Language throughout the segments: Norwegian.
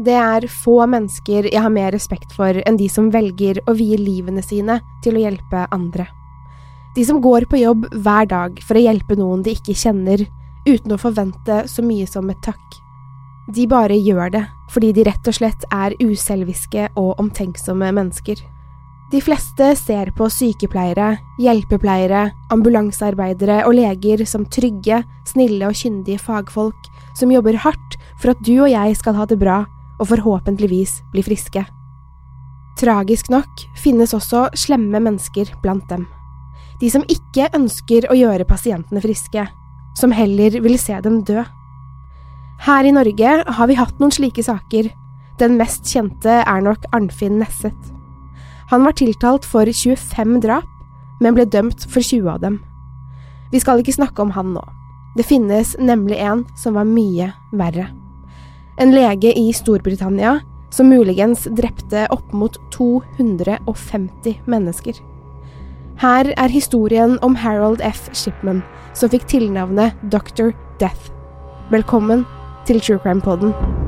Det er få mennesker jeg har mer respekt for enn de som velger å vie livene sine til å hjelpe andre. De som går på jobb hver dag for å hjelpe noen de ikke kjenner, uten å forvente så mye som et takk. De bare gjør det fordi de rett og slett er uselviske og omtenksomme mennesker. De fleste ser på sykepleiere, hjelpepleiere, ambulansearbeidere og leger som trygge, snille og kyndige fagfolk som jobber hardt for at du og jeg skal ha det bra og forhåpentligvis bli friske. Tragisk nok finnes også slemme mennesker blant dem. De som ikke ønsker å gjøre pasientene friske, som heller vil se dem dø. Her i Norge har vi hatt noen slike saker. Den mest kjente er nok Arnfinn Nesset. Han var tiltalt for 25 drap, men ble dømt for 20 av dem. Vi skal ikke snakke om han nå. Det finnes nemlig en som var mye verre. En lege i Storbritannia som muligens drepte opp mot 250 mennesker. Her er historien om Harold F. Shipman, som fikk tilnavnet Dr. Death. Velkommen til True Crime Poden.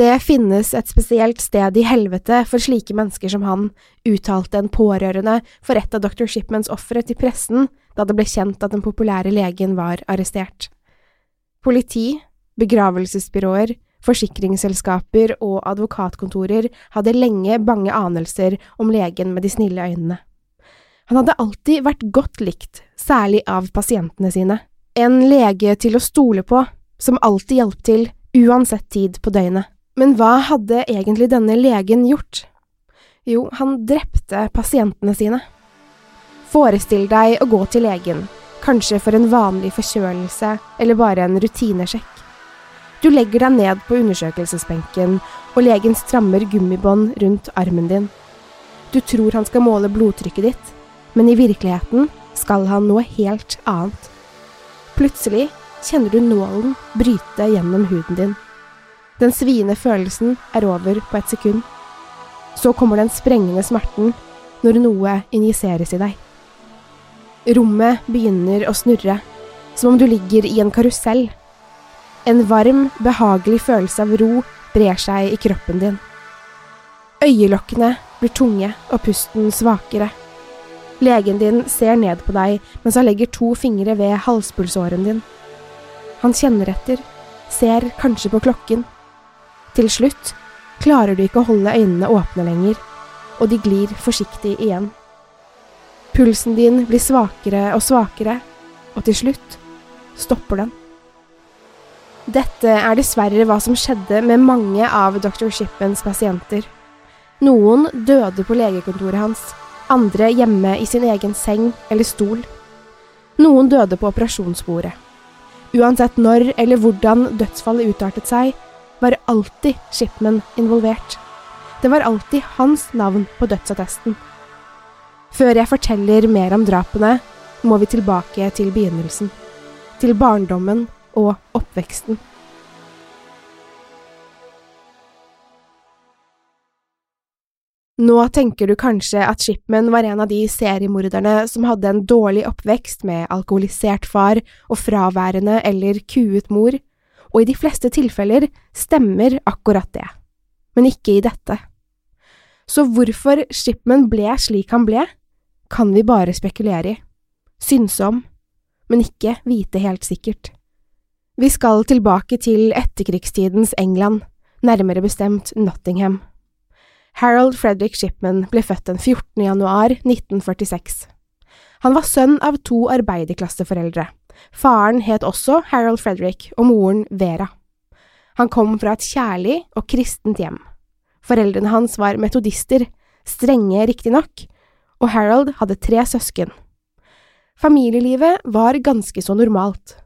Det finnes et spesielt sted i helvete for slike mennesker som han, uttalte en pårørende for et av dr. Shipmans ofre til pressen da det ble kjent at den populære legen var arrestert. Politi, begravelsesbyråer, forsikringsselskaper og advokatkontorer hadde lenge bange anelser om legen med de snille øynene. Han hadde alltid vært godt likt, særlig av pasientene sine. En lege til å stole på, som alltid hjalp til, uansett tid på døgnet. Men hva hadde egentlig denne legen gjort? Jo, han drepte pasientene sine. Forestill deg å gå til legen, kanskje for en vanlig forkjølelse eller bare en rutinesjekk. Du legger deg ned på undersøkelsesbenken, og legen strammer gummibånd rundt armen din. Du tror han skal måle blodtrykket ditt, men i virkeligheten skal han noe helt annet. Plutselig kjenner du nålen bryte gjennom huden din. Den sviende følelsen er over på et sekund. Så kommer den sprengende smerten når noe injiseres i deg. Rommet begynner å snurre, som om du ligger i en karusell. En varm, behagelig følelse av ro brer seg i kroppen din. Øyelokkene blir tunge og pusten svakere. Legen din ser ned på deg mens han legger to fingre ved halspulsåren din. Han kjenner etter, ser kanskje på klokken. Til slutt klarer du ikke å holde øynene åpne lenger, og de glir forsiktig igjen. Pulsen din blir svakere og svakere, og til slutt stopper den. Dette er dessverre hva som skjedde med mange av dr. Shippens pasienter. Noen døde på legekontoret hans, andre hjemme i sin egen seng eller stol. Noen døde på operasjonsbordet. Uansett når eller hvordan dødsfallet utartet seg, var alltid Shipman involvert. Det var alltid hans navn på dødsattesten. Før jeg forteller mer om drapene, må vi tilbake til begynnelsen. Til barndommen og oppveksten. Nå tenker du kanskje at Shipman var en av de seriemorderne som hadde en dårlig oppvekst med alkoholisert far og fraværende eller kuet mor, og i de fleste tilfeller stemmer akkurat det, men ikke i dette. Så hvorfor Shipman ble slik han ble, kan vi bare spekulere i, synse om, men ikke vite helt sikkert. Vi skal tilbake til etterkrigstidens England, nærmere bestemt Nottingham. Harold Frederick Shipman ble født den 14. januar 1946. Han var sønn av to arbeiderklasseforeldre. Faren het også Harold Frederick og moren Vera. Han kom fra et kjærlig og kristent hjem. Foreldrene hans var metodister, strenge riktignok, og Harold hadde tre søsken. Familielivet var ganske så normalt.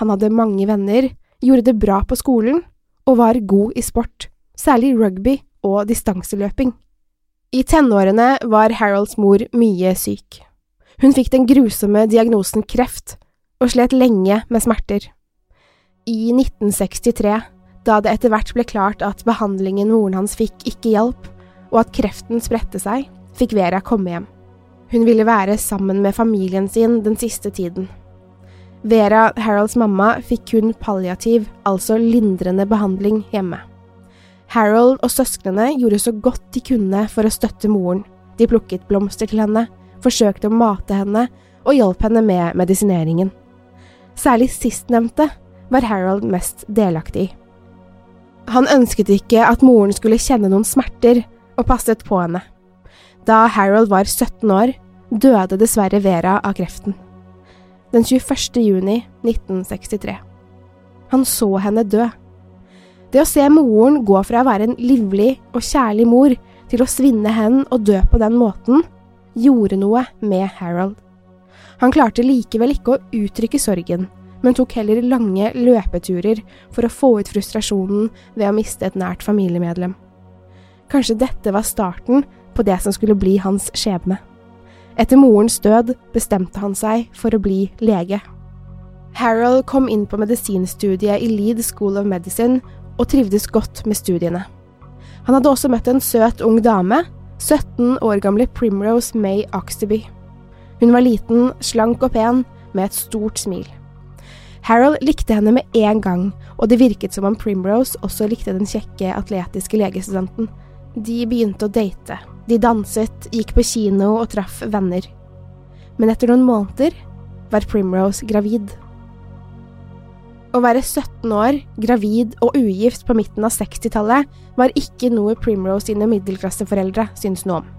Han hadde mange venner, gjorde det bra på skolen og var god i sport, særlig rugby og distanseløping. I tenårene var Harolds mor mye syk. Hun fikk den grusomme diagnosen kreft, og slet lenge med smerter. I 1963, da det etter hvert ble klart at behandlingen moren hans fikk ikke hjalp, og at kreften spredte seg, fikk Vera komme hjem. Hun ville være sammen med familien sin den siste tiden. Vera, Harolds mamma, fikk kun palliativ, altså lindrende behandling hjemme. Harold og søsknene gjorde så godt de kunne for å støtte moren. De plukket blomster til henne, forsøkte å mate henne og hjalp henne med medisineringen. Særlig sistnevnte var Harold mest delaktig i. Han ønsket ikke at moren skulle kjenne noen smerter, og passet på henne. Da Harold var 17 år, døde dessverre Vera av kreften. Den 21. juni 1963. Han så henne dø. Det å se moren gå fra å være en livlig og kjærlig mor til å svinne hen og dø på den måten, gjorde noe med Harold. Han klarte likevel ikke å uttrykke sorgen, men tok heller lange løpeturer for å få ut frustrasjonen ved å miste et nært familiemedlem. Kanskje dette var starten på det som skulle bli hans skjebne. Etter morens død bestemte han seg for å bli lege. Harold kom inn på medisinstudiet i Leed School of Medicine og trivdes godt med studiene. Han hadde også møtt en søt ung dame, 17 år gamle Primrose May Oxterby. Hun var liten, slank og pen, med et stort smil. Harold likte henne med en gang, og det virket som om Primrose også likte den kjekke, atletiske legestudenten. De begynte å date, de danset, gikk på kino og traff venner. Men etter noen måneder var Primrose gravid. Å være 17 år, gravid og ugift på midten av 60-tallet var ikke noe Primrose sine middelklasseforeldre syntes noe om.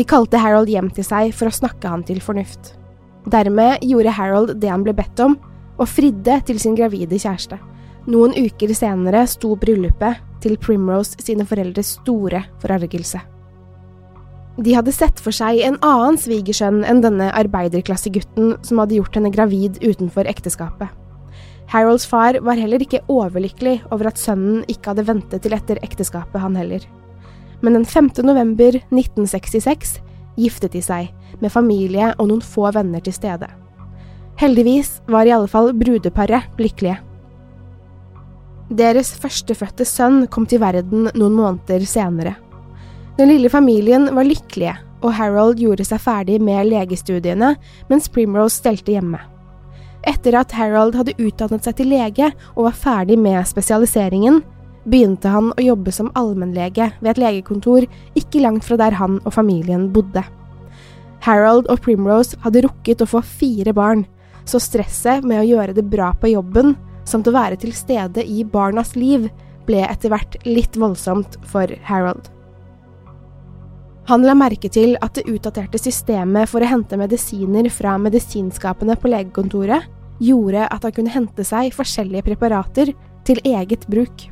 De kalte Harold hjem til seg for å snakke han til fornuft. Dermed gjorde Harold det han ble bedt om, og fridde til sin gravide kjæreste. Noen uker senere sto bryllupet til Primrose sine foreldres store forargelse. De hadde sett for seg en annen svigersønn enn denne arbeiderklassegutten som hadde gjort henne gravid utenfor ekteskapet. Harolds far var heller ikke overlykkelig over at sønnen ikke hadde ventet til etter ekteskapet, han heller. Men den 5. november 1966 giftet de seg, med familie og noen få venner til stede. Heldigvis var i alle fall brudeparet lykkelige. Deres førstefødte sønn kom til verden noen måneder senere. Den lille familien var lykkelige, og Harold gjorde seg ferdig med legestudiene, mens Primrose stelte hjemme. Etter at Harold hadde utdannet seg til lege og var ferdig med spesialiseringen, begynte han å jobbe som allmennlege ved et legekontor ikke langt fra der han og familien bodde. Harold og Primrose hadde rukket å få fire barn, så stresset med å gjøre det bra på jobben, samt å være til stede i barnas liv, ble etter hvert litt voldsomt for Harold. Han la merke til at det utdaterte systemet for å hente medisiner fra medisinskapene på legekontoret gjorde at han kunne hente seg forskjellige preparater til eget bruk.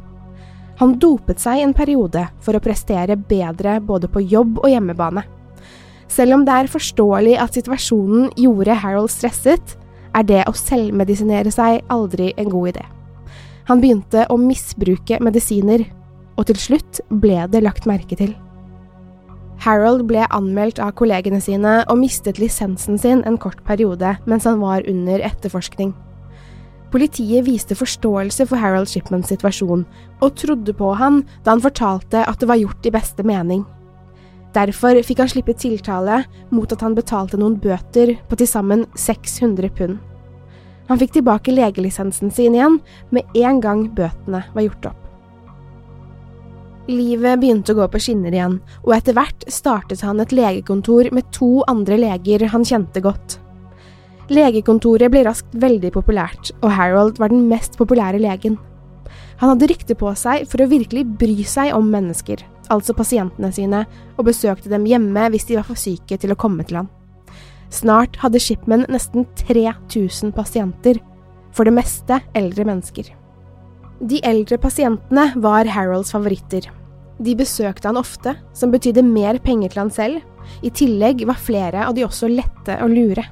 Han dopet seg en periode for å prestere bedre både på jobb og hjemmebane. Selv om det er forståelig at situasjonen gjorde Harold stresset, er det å selvmedisinere seg aldri en god idé. Han begynte å misbruke medisiner, og til slutt ble det lagt merke til. Harold ble anmeldt av kollegene sine og mistet lisensen sin en kort periode mens han var under etterforskning. Politiet viste forståelse for Harold Shipmans situasjon, og trodde på han da han fortalte at det var gjort i beste mening. Derfor fikk han slippe tiltale mot at han betalte noen bøter på til sammen 600 pund. Han fikk tilbake legelisensen sin igjen med en gang bøtene var gjort opp. Livet begynte å gå på skinner igjen, og etter hvert startet han et legekontor med to andre leger han kjente godt. Legekontoret ble raskt veldig populært, og Harold var den mest populære legen. Han hadde rykte på seg for å virkelig bry seg om mennesker, altså pasientene sine, og besøkte dem hjemme hvis de var for syke til å komme til han. Snart hadde Shipman nesten 3000 pasienter, for det meste eldre mennesker. De eldre pasientene var Harolds favoritter. De besøkte han ofte, som betydde mer penger til han selv. I tillegg var flere av de også lette å lure.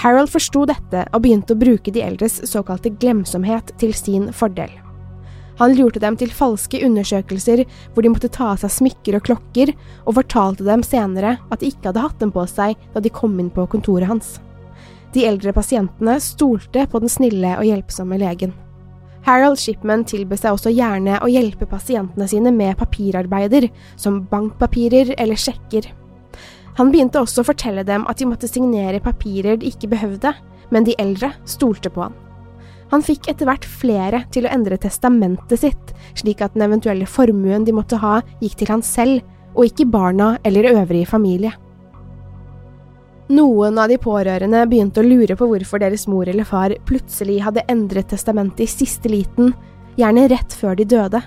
Harold forsto dette og begynte å bruke de eldres såkalte glemsomhet til sin fordel. Han lurte dem til falske undersøkelser hvor de måtte ta av seg smykker og klokker, og fortalte dem senere at de ikke hadde hatt dem på seg da de kom inn på kontoret hans. De eldre pasientene stolte på den snille og hjelpsomme legen. Harold Shipman tilbød seg også gjerne å hjelpe pasientene sine med papirarbeider, som bankpapirer eller sjekker. Han begynte også å fortelle dem at de måtte signere papirer de ikke behøvde, men de eldre stolte på han. Han fikk etter hvert flere til å endre testamentet sitt, slik at den eventuelle formuen de måtte ha, gikk til han selv, og ikke barna eller øvrig familie. Noen av de pårørende begynte å lure på hvorfor deres mor eller far plutselig hadde endret testamentet i siste liten, gjerne rett før de døde.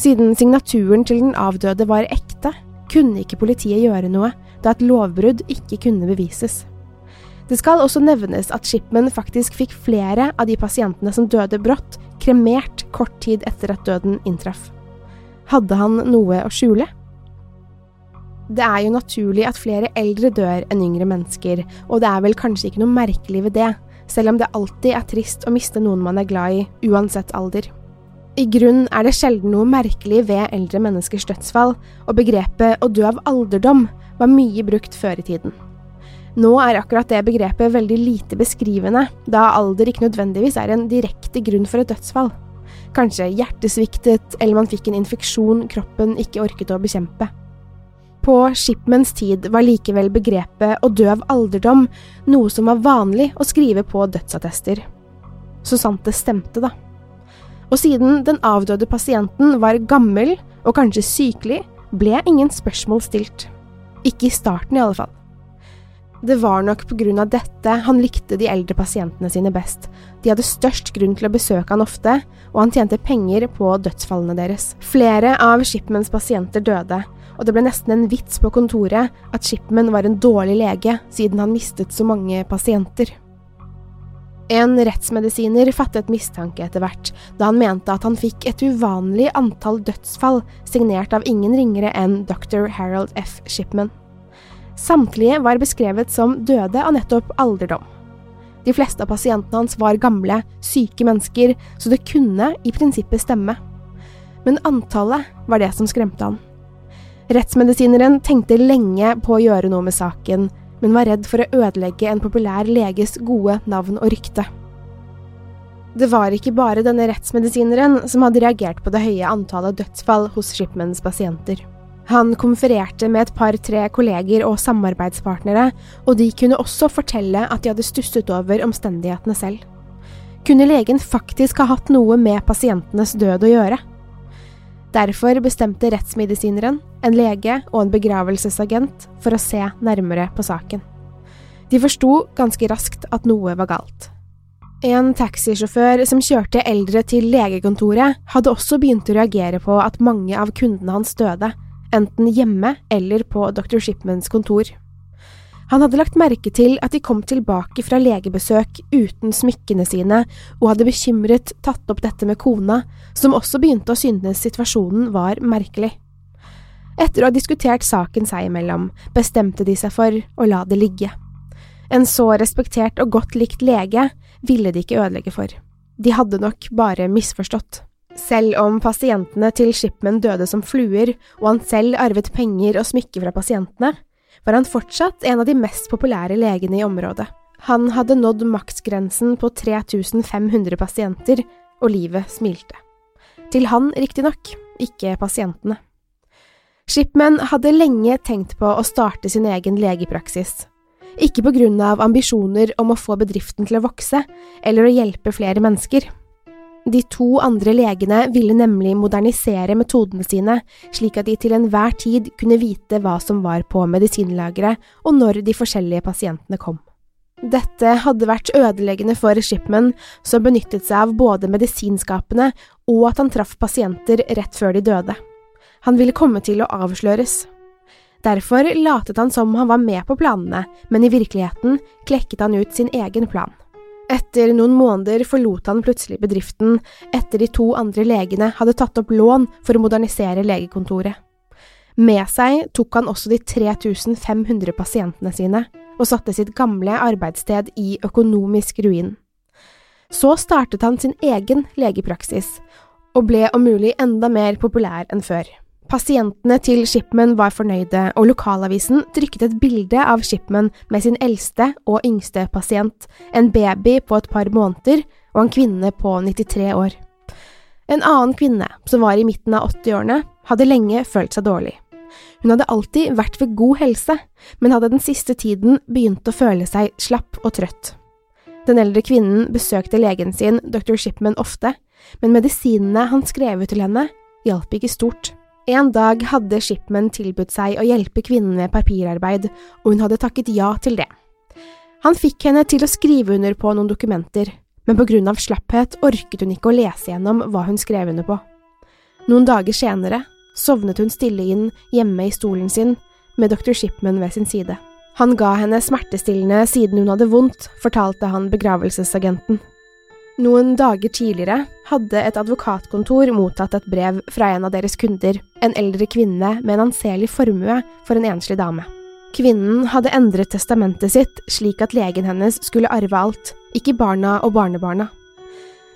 Siden signaturen til den avdøde var ekte, kunne ikke politiet gjøre noe, da et lovbrudd ikke kunne bevises. Det skal også nevnes at Shipman faktisk fikk flere av de pasientene som døde brått, kremert kort tid etter at døden inntraff. Hadde han noe å skjule? Det er jo naturlig at flere eldre dør enn yngre mennesker, og det er vel kanskje ikke noe merkelig ved det, selv om det alltid er trist å miste noen man er glad i, uansett alder. I grunn er det sjelden noe merkelig ved eldre menneskers dødsfall, og begrepet å dø av alderdom var mye brukt før i tiden. Nå er akkurat det begrepet veldig lite beskrivende, da alder ikke nødvendigvis er en direkte grunn for et dødsfall. Kanskje hjertet sviktet, eller man fikk en infeksjon kroppen ikke orket å bekjempe. På Shipmans tid var likevel begrepet å dø av alderdom noe som var vanlig å skrive på dødsattester. Så sant det stemte, da. Og siden den avdøde pasienten var gammel og kanskje sykelig, ble ingen spørsmål stilt. Ikke i starten, i alle fall. Det var nok på grunn av dette han likte de eldre pasientene sine best. De hadde størst grunn til å besøke han ofte, og han tjente penger på dødsfallene deres. Flere av Shipmans pasienter døde, og det ble nesten en vits på kontoret at Shipman var en dårlig lege siden han mistet så mange pasienter. En rettsmedisiner fattet mistanke etter hvert, da han mente at han fikk et uvanlig antall dødsfall signert av ingen ringere enn dr. Harold F. Shipman. Samtlige var beskrevet som døde av nettopp alderdom. De fleste av pasientene hans var gamle, syke mennesker, så det kunne i prinsippet stemme. Men antallet var det som skremte han. Rettsmedisineren tenkte lenge på å gjøre noe med saken, men var redd for å ødelegge en populær leges gode navn og rykte. Det var ikke bare denne rettsmedisineren som hadde reagert på det høye antallet dødsfall hos Shipmans pasienter. Han konfererte med et par–tre kolleger og samarbeidspartnere, og de kunne også fortelle at de hadde stusset over omstendighetene selv. Kunne legen faktisk ha hatt noe med pasientenes død å gjøre? Derfor bestemte rettsmedisineren, en lege og en begravelsesagent for å se nærmere på saken. De forsto ganske raskt at noe var galt. En taxisjåfør som kjørte eldre til legekontoret, hadde også begynt å reagere på at mange av kundene hans døde, enten hjemme eller på Dr. Shipmans kontor. Han hadde lagt merke til at de kom tilbake fra legebesøk uten smykkene sine, og hadde bekymret tatt opp dette med kona, som også begynte å synes situasjonen var merkelig. Etter å ha diskutert saken seg imellom, bestemte de seg for å la det ligge. En så respektert og godt likt lege ville de ikke ødelegge for. De hadde nok bare misforstått. Selv om pasientene til Shipman døde som fluer, og han selv arvet penger og smykker fra pasientene, var han fortsatt en av de mest populære legene i området. Han hadde nådd maksgrensen på 3500 pasienter, og livet smilte. Til han, riktignok, ikke pasientene. Shipman hadde lenge tenkt på å starte sin egen legepraksis. Ikke på grunn av ambisjoner om å få bedriften til å vokse, eller å hjelpe flere mennesker. De to andre legene ville nemlig modernisere metodene sine, slik at de til enhver tid kunne vite hva som var på medisinlageret, og når de forskjellige pasientene kom. Dette hadde vært ødeleggende for Shipman, som benyttet seg av både medisinskapene og at han traff pasienter rett før de døde. Han ville komme til å avsløres. Derfor latet han som han var med på planene, men i virkeligheten klekket han ut sin egen plan. Etter noen måneder forlot han plutselig bedriften etter de to andre legene hadde tatt opp lån for å modernisere legekontoret. Med seg tok han også de 3500 pasientene sine, og satte sitt gamle arbeidssted i økonomisk ruin. Så startet han sin egen legepraksis, og ble om mulig enda mer populær enn før. Pasientene til Shipman var fornøyde, og lokalavisen trykket et bilde av Shipman med sin eldste og yngste pasient, en baby på et par måneder og en kvinne på 93 år. En annen kvinne, som var i midten av 80-årene, hadde lenge følt seg dårlig. Hun hadde alltid vært ved god helse, men hadde den siste tiden begynt å føle seg slapp og trøtt. Den eldre kvinnen besøkte legen sin, dr. Shipman, ofte, men medisinene han skrev ut til henne, hjalp ikke stort. En dag hadde Shipman tilbudt seg å hjelpe kvinnen med papirarbeid, og hun hadde takket ja til det. Han fikk henne til å skrive under på noen dokumenter, men på grunn av slapphet orket hun ikke å lese gjennom hva hun skrev under på. Noen dager senere sovnet hun stille inn hjemme i stolen sin, med dr. Shipman ved sin side. Han ga henne smertestillende siden hun hadde vondt, fortalte han begravelsesagenten. Noen dager tidligere hadde et advokatkontor mottatt et brev fra en av deres kunder, en eldre kvinne med en anselig formue for en enslig dame. Kvinnen hadde endret testamentet sitt slik at legen hennes skulle arve alt, ikke barna og barnebarna.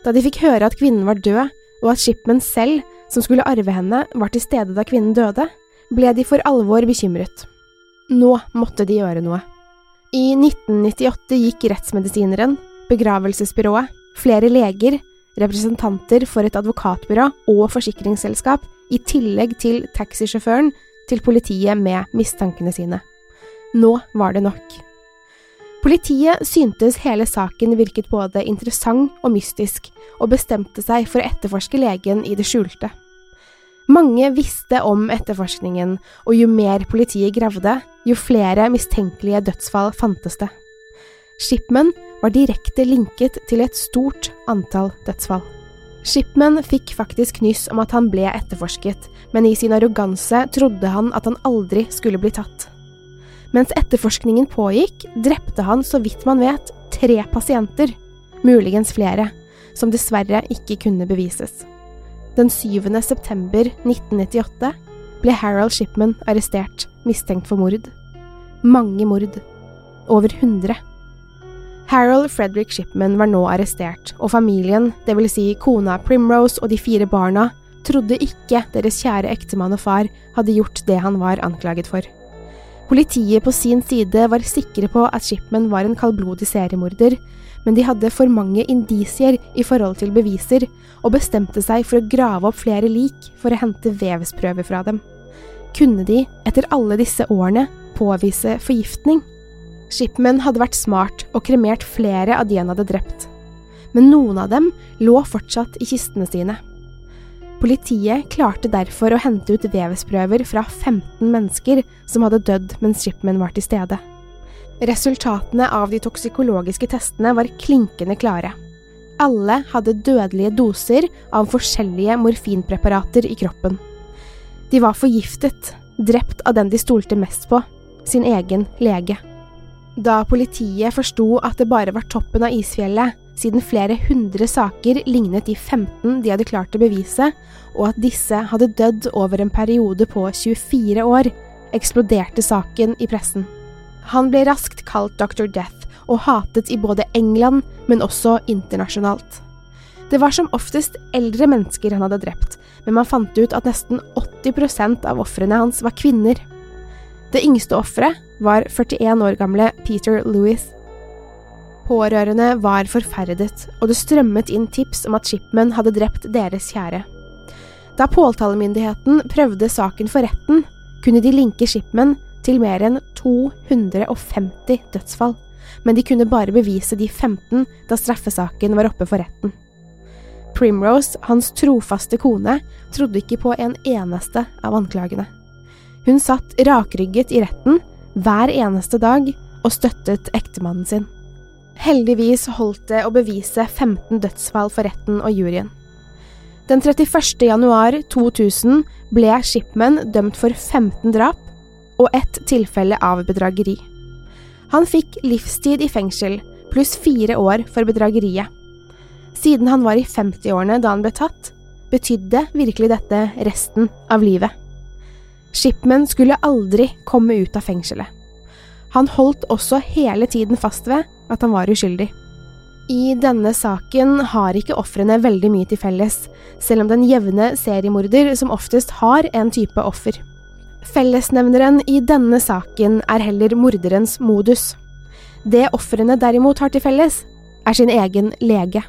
Da de fikk høre at kvinnen var død, og at Shipman selv, som skulle arve henne, var til stede da kvinnen døde, ble de for alvor bekymret. Nå måtte de gjøre noe. I 1998 gikk rettsmedisineren, begravelsesbyrået, flere leger, representanter for et advokatbyrå og forsikringsselskap, i tillegg til taxisjåføren, til politiet med mistankene sine. Nå var det nok. Politiet syntes hele saken virket både interessant og mystisk, og bestemte seg for å etterforske legen i det skjulte. Mange visste om etterforskningen, og jo mer politiet gravde, jo flere mistenkelige dødsfall fantes det. Shipman var direkte linket til et stort antall dødsfall. Shipman fikk faktisk nyss om at han ble etterforsket, men i sin arroganse trodde han at han aldri skulle bli tatt. Mens etterforskningen pågikk, drepte han, så vidt man vet, tre pasienter, muligens flere, som dessverre ikke kunne bevises. Den 7. september 1998 ble Harold Shipman arrestert, mistenkt for mord. Mange mord. Over 100. Harold Frederick Shipman var nå arrestert, og familien, dvs. Si kona Primrose og de fire barna, trodde ikke deres kjære ektemann og far hadde gjort det han var anklaget for. Politiet på sin side var sikre på at Shipman var en kaldblodig seriemorder, men de hadde for mange indisier i forhold til beviser, og bestemte seg for å grave opp flere lik for å hente vevsprøver fra dem. Kunne de, etter alle disse årene, påvise forgiftning? Shipman hadde vært smart og kremert flere av de han hadde drept. Men noen av dem lå fortsatt i kistene sine. Politiet klarte derfor å hente ut vevsprøver fra 15 mennesker som hadde dødd mens Shipman var til stede. Resultatene av de toksikologiske testene var klinkende klare. Alle hadde dødelige doser av forskjellige morfinpreparater i kroppen. De var forgiftet, drept av den de stolte mest på, sin egen lege. Da politiet forsto at det bare var toppen av isfjellet, siden flere hundre saker lignet de 15 de hadde klart å bevise, og at disse hadde dødd over en periode på 24 år, eksploderte saken i pressen. Han ble raskt kalt Dr. Death og hatet i både England, men også internasjonalt. Det var som oftest eldre mennesker han hadde drept, men man fant ut at nesten 80% av ofrene hans var kvinner. Det yngste offeret var 41 år gamle Peter Lewis. Pårørende var forferdet, og det strømmet inn tips om at Shipman hadde drept deres kjære. Da påtalemyndigheten prøvde saken for retten, kunne de linke Shipman til mer enn 250 dødsfall, men de kunne bare bevise de 15 da straffesaken var oppe for retten. Primrose, hans trofaste kone, trodde ikke på en eneste av anklagene. Hun satt rakrygget i retten hver eneste dag og støttet ektemannen sin. Heldigvis holdt det å bevise 15 dødsfall for retten og juryen. Den 31. januar 2000 ble Shipman dømt for 15 drap og ett tilfelle av bedrageri. Han fikk livstid i fengsel, pluss fire år for bedrageriet. Siden han var i 50-årene da han ble tatt, betydde virkelig dette resten av livet. Shipman skulle aldri komme ut av fengselet. Han holdt også hele tiden fast ved at han var uskyldig. I denne saken har ikke ofrene veldig mye til felles, selv om den jevne seriemorder som oftest har en type offer. Fellesnevneren i denne saken er heller morderens modus. Det ofrene derimot har til felles, er sin egen lege.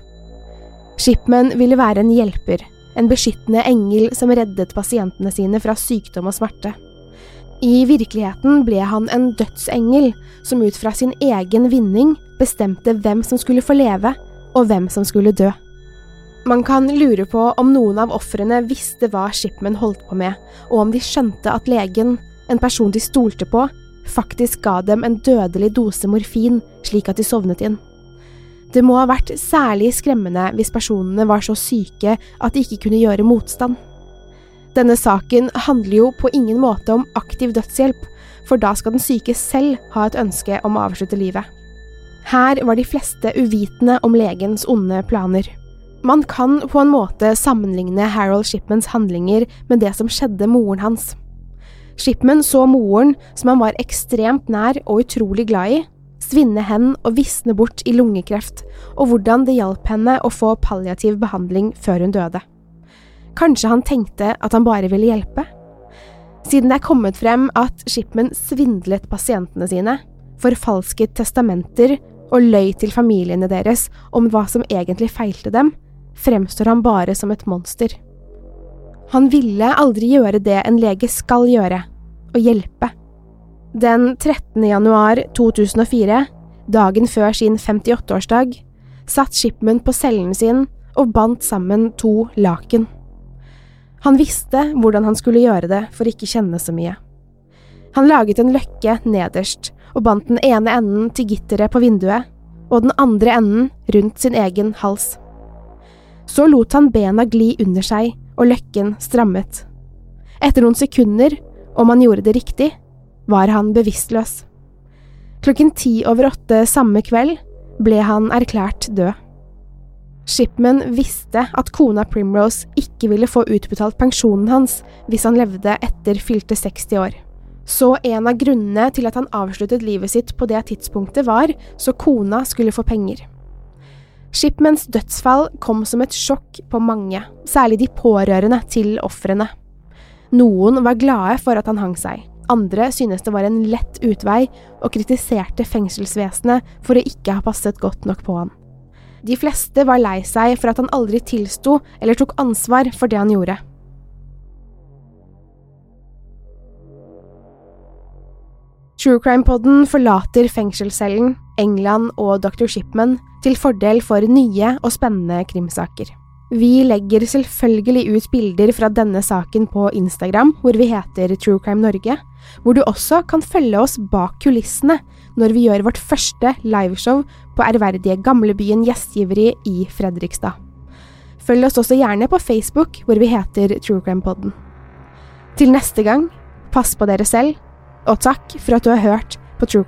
Shipman ville være en hjelper, en beskyttende engel som reddet pasientene sine fra sykdom og smerte. I virkeligheten ble han en dødsengel som ut fra sin egen vinning bestemte hvem som skulle få leve, og hvem som skulle dø. Man kan lure på om noen av ofrene visste hva Shipman holdt på med, og om de skjønte at legen, en person de stolte på, faktisk ga dem en dødelig dose morfin slik at de sovnet inn. Det må ha vært særlig skremmende hvis personene var så syke at de ikke kunne gjøre motstand. Denne saken handler jo på ingen måte om aktiv dødshjelp, for da skal den syke selv ha et ønske om å avslutte livet. Her var de fleste uvitende om legens onde planer. Man kan på en måte sammenligne Harold Shipmans handlinger med det som skjedde moren hans. Shipman så moren, som han var ekstremt nær og utrolig glad i, svinne hen og visne bort i lungekreft, og hvordan det hjalp henne å få palliativ behandling før hun døde. Kanskje han tenkte at han bare ville hjelpe? Siden det er kommet frem at Shipman svindlet pasientene sine, forfalsket testamenter og løy til familiene deres om hva som egentlig feilte dem, fremstår han bare som et monster. Han ville aldri gjøre det en lege skal gjøre, å hjelpe. Den 13. januar 2004, dagen før sin 58-årsdag, satt Shipman på cellen sin og bandt sammen to laken. Han visste hvordan han skulle gjøre det for ikke kjenne så mye. Han laget en løkke nederst og bandt den ene enden til gitteret på vinduet og den andre enden rundt sin egen hals. Så lot han bena gli under seg og løkken strammet. Etter noen sekunder, om han gjorde det riktig, var han bevisstløs. Klokken ti over åtte samme kveld ble han erklært død. Shipman visste at kona Primrose ikke ville få utbetalt pensjonen hans hvis han levde etter fylte 60 år. Så en av grunnene til at han avsluttet livet sitt på det tidspunktet var så kona skulle få penger. Shipmans dødsfall kom som et sjokk på mange, særlig de pårørende til ofrene. Noen var glade for at han hang seg, andre synes det var en lett utvei og kritiserte fengselsvesenet for å ikke ha passet godt nok på han. De fleste var lei seg for at han aldri tilsto eller tok ansvar for det han gjorde. True Crime-podden forlater fengselscellen, England og Dr. Shipman til fordel for nye og spennende krimsaker. Vi legger selvfølgelig ut bilder fra denne saken på Instagram, hvor vi heter True Crime Norge, hvor du også kan følge oss bak kulissene når vi gjør vårt første liveshow på ærverdige Gamlebyen gjestgiveri i Fredrikstad. Følg oss også gjerne på Facebook, hvor vi heter True Crime Podden. Til neste gang, pass på dere selv, og takk for at du har hørt på True